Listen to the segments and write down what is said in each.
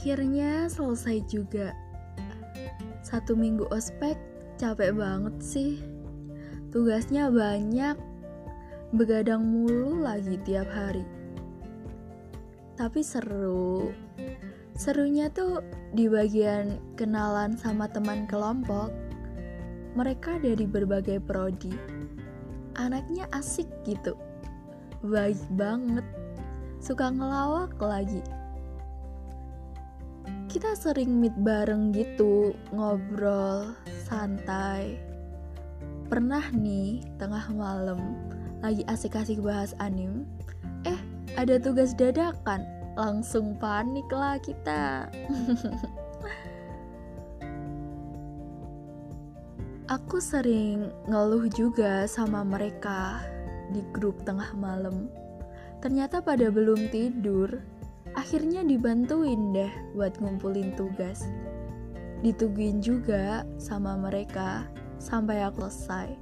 Akhirnya selesai juga. Satu minggu ospek capek banget sih. Tugasnya banyak, begadang mulu lagi tiap hari. Tapi seru. Serunya tuh di bagian kenalan sama teman kelompok. Mereka dari berbagai prodi. Anaknya asik gitu. Baik banget. Suka ngelawak lagi kita sering meet bareng gitu, ngobrol, santai. Pernah nih, tengah malam, lagi asik-asik bahas anim, eh ada tugas dadakan, langsung panik lah kita. Aku sering ngeluh juga sama mereka di grup tengah malam. Ternyata pada belum tidur, akhirnya dibantuin deh buat ngumpulin tugas. Ditungguin juga sama mereka sampai aku selesai.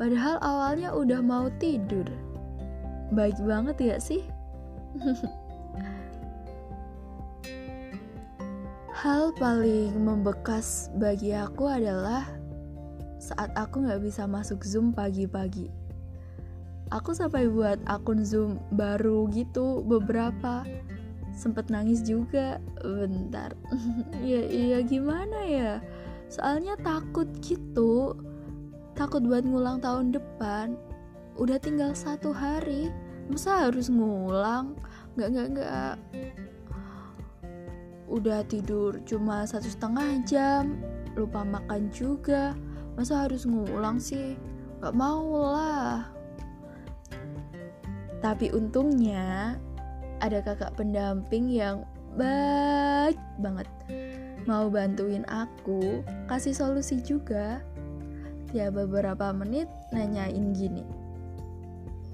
Padahal awalnya udah mau tidur. Baik banget ya sih? Hal paling membekas bagi aku adalah saat aku gak bisa masuk Zoom pagi-pagi. Aku sampai buat akun Zoom baru gitu beberapa sempet nangis juga. Bentar. Ya iya gimana ya? Soalnya takut gitu. Takut buat ngulang tahun depan. Udah tinggal satu hari. Masa harus ngulang? Nggak nggak nggak. Udah tidur cuma satu setengah jam. Lupa makan juga. Masa harus ngulang sih? Nggak mau lah. Tapi untungnya ada kakak pendamping yang baik banget. Mau bantuin aku kasih solusi juga. Ya beberapa menit nanyain gini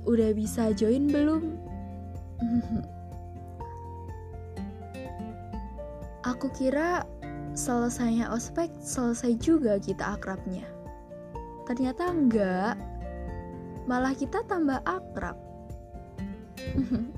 udah bisa join belum? Aku kira selesainya ospek selesai juga kita akrabnya. Ternyata enggak malah kita tambah akrab